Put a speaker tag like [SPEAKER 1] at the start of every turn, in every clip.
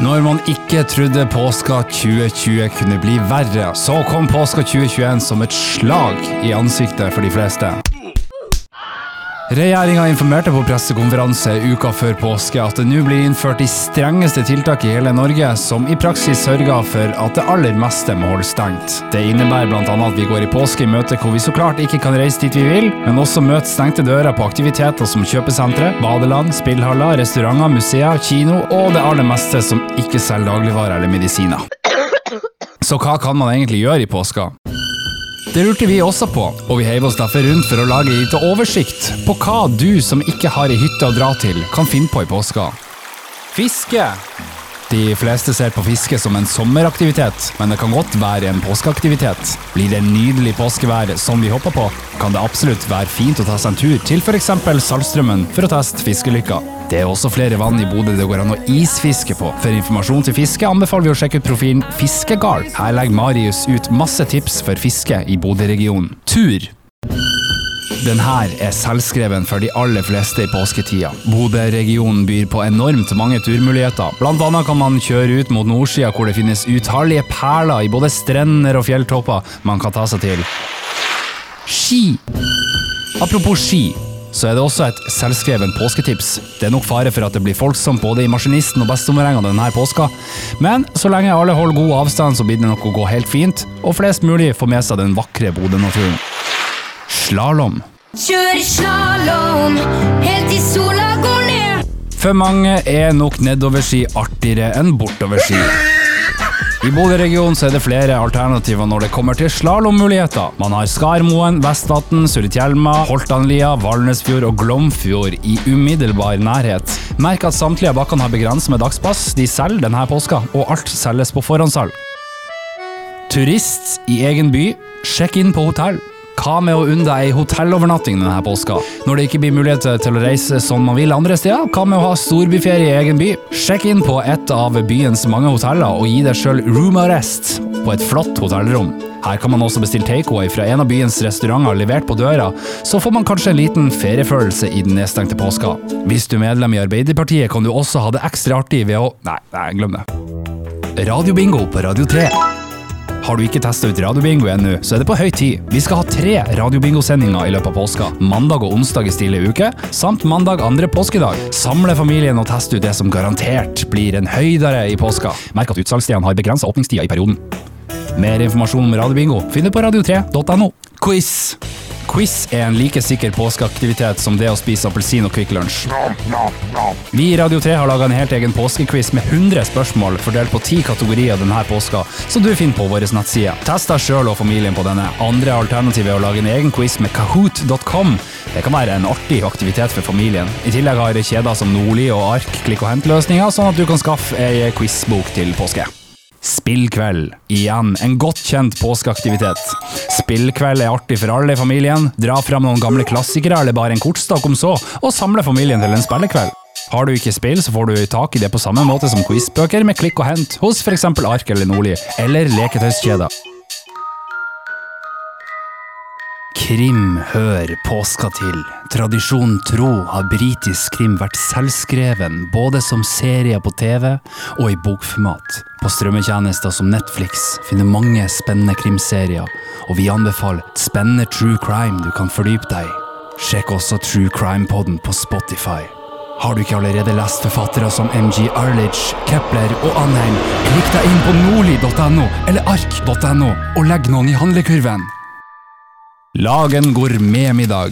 [SPEAKER 1] Når man ikke trodde påska 2020 kunne bli verre, så kom påska 2021 som et slag i ansiktet for de fleste. Regjeringa informerte på pressekonferanse uka før påske at det nå blir innført de strengeste tiltak i hele Norge, som i praksis sørger for at det aller meste må holde stengt. Det innebærer bl.a. at vi går i påske i møte hvor vi så klart ikke kan reise dit vi vil, men også møte stengte dører på aktiviteter som kjøpesentre, badeland, spillhaller, restauranter, museer, kino og det aller meste som ikke selger dagligvarer eller medisiner. Så hva kan man egentlig gjøre i påska? Det lurte vi også på, og vi heiv oss derfor rundt for å lage litt oversikt på hva du som ikke har ei hytte å dra til, kan finne på i påska. Fiske. De fleste ser på fiske som en sommeraktivitet, men det kan godt være en påskeaktivitet. Blir det nydelig påskevær som vi håper på, kan det absolutt være fint å ta seg en tur til f.eks. Saltstraumen for å teste fiskelykka. Det er også flere vann i Bodø det går an å isfiske på. For informasjon til fiske anbefaler vi å sjekke ut profilen Fiskegard. Her legger Marius ut masse tips for fiske i Bodø-regionen. Tur. Den her er selvskreven for de aller fleste i påsketida. Bodø-regionen byr på enormt mange turmuligheter. Blant annet kan man kjøre ut mot nordsida, hvor det finnes utallige perler i både strender og fjelltopper man kan ta seg til. Ski. Apropos ski, så er det også et selvskreven påsketips. Det er nok fare for at det blir folksomt både i maskinisten og bestemorrenga denne påska, men så lenge alle holder god avstand, så blir det nok å gå helt fint, og flest mulig får med seg den vakre Bodø-naturen. Slalåm.
[SPEAKER 2] Kjør slalåm helt til sola går ned.
[SPEAKER 1] For mange er nok nedoverski artigere enn bortoverski. I Bodø-regionen er det flere alternativer når det kommer til slalåmmuligheter. Man har Skarmoen, Vestvatn, Sulitjelma, Holtanlia, Valnesfjord og Glomfjord i umiddelbar nærhet. Merk at samtlige av bakkene har begrenset med dagspass. De selger denne påska, og alt selges på forhåndssalg. Turist i egen by, sjekk inn på hotell. Hva med å unne deg ei hotellovernatting denne påska? Når det ikke blir mulighet til å reise som man vil andre steder, hva med å ha storbyferie i egen by? Sjekk inn på et av byens mange hoteller og gi deg sjøl room arrest på et flott hotellrom. Her kan man også bestille takeaway fra en av byens restauranter levert på døra, så får man kanskje en liten feriefølelse i den nedstengte påska. Hvis du er medlem i Arbeiderpartiet, kan du også ha det ekstra artig ved å Nei, nei glem det. Radio Bingo på Radio 3. Har du ikke testa ut Radiobingo ennå, så er det på høy tid. Vi skal ha tre Radiobingo-sendinger i løpet av påska. Mandag og onsdag i stille uke, samt mandag andre påskedag. Samle familien og teste ut det som garantert blir en høydere i påska. Merk at utsalgsstedene har begrensa åpningstider i perioden. Mer informasjon om Radiobingo finner du på radio3.no. Quiz. Quiz er en like sikker påskeaktivitet som det å spise appelsin og Kvikk Lunsj. Vi i Radio 3 har laga en helt egen påskequiz med 100 spørsmål fordelt på ti kategorier denne påska, som du finner på vår nettside. Test deg sjøl og familien på denne. Andre alternativ er å lage en egen quiz med kahoot.com. Det kan være en artig aktivitet for familien. I tillegg har kjeder som Nordli og Ark klikk og hent-løsninger, sånn at du kan skaffe ei quizbok til påske. Spillkveld. Igjen en godt kjent påskeaktivitet. Spillkveld er artig for alle i familien. Dra fram noen gamle klassikere eller bare en kortstokk om så, og samle familien til en spillekveld. Har du ikke spill, så får du tak i det på samme måte som quizbøker med klikk og hent hos f.eks. Ark eller Nordli, eller leketøyskjeder. Krim hører påska til. Tradisjonen tro har britisk krim vært selvskreven både som serie på TV og i bokformat. På strømmetjenester som Netflix finner mange spennende krimserier, og vi anbefaler et spennende true crime du kan fordype deg i. Sjekk også True Crime-podden på Spotify. Har du ikke allerede lest forfattere som MG Arledge, Kepler og Anheim, klikk deg inn på nordli.no eller ark.no og legg noen i handlekurven. Lag en gourmetmiddag.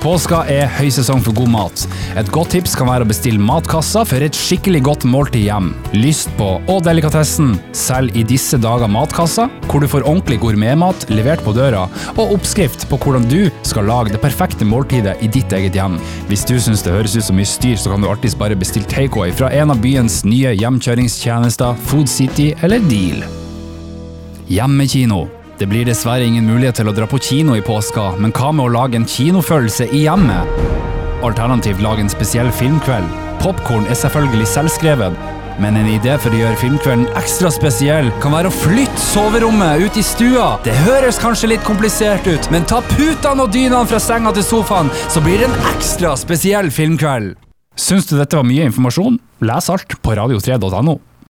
[SPEAKER 1] Påska er høysesong for god mat. Et godt tips kan være å bestille matkassa for et skikkelig godt måltid hjem. Lyst på og delikatessen selger i disse dager matkassa, hvor du får ordentlig gourmetmat levert på døra, og oppskrift på hvordan du skal lage det perfekte måltidet i ditt eget hjem. Hvis du syns det høres ut som mye styr, så kan du alltids bare bestille takeaway fra en av byens nye hjemkjøringstjenester, Food City eller Deal. Hjemmekino. Det blir dessverre ingen mulighet til å dra på kino i påska, men hva med å lage en kinofølelse i hjemmet? Alternativt lage en spesiell filmkveld. Popkorn er selvfølgelig selvskrevet, men en idé for å gjøre filmkvelden ekstra spesiell kan være å flytte soverommet ut i stua. Det høres kanskje litt komplisert ut, men ta putene og dynene fra senga til sofaen, så blir det en ekstra spesiell filmkveld. Syns du dette var mye informasjon? Les alt på radio3.no.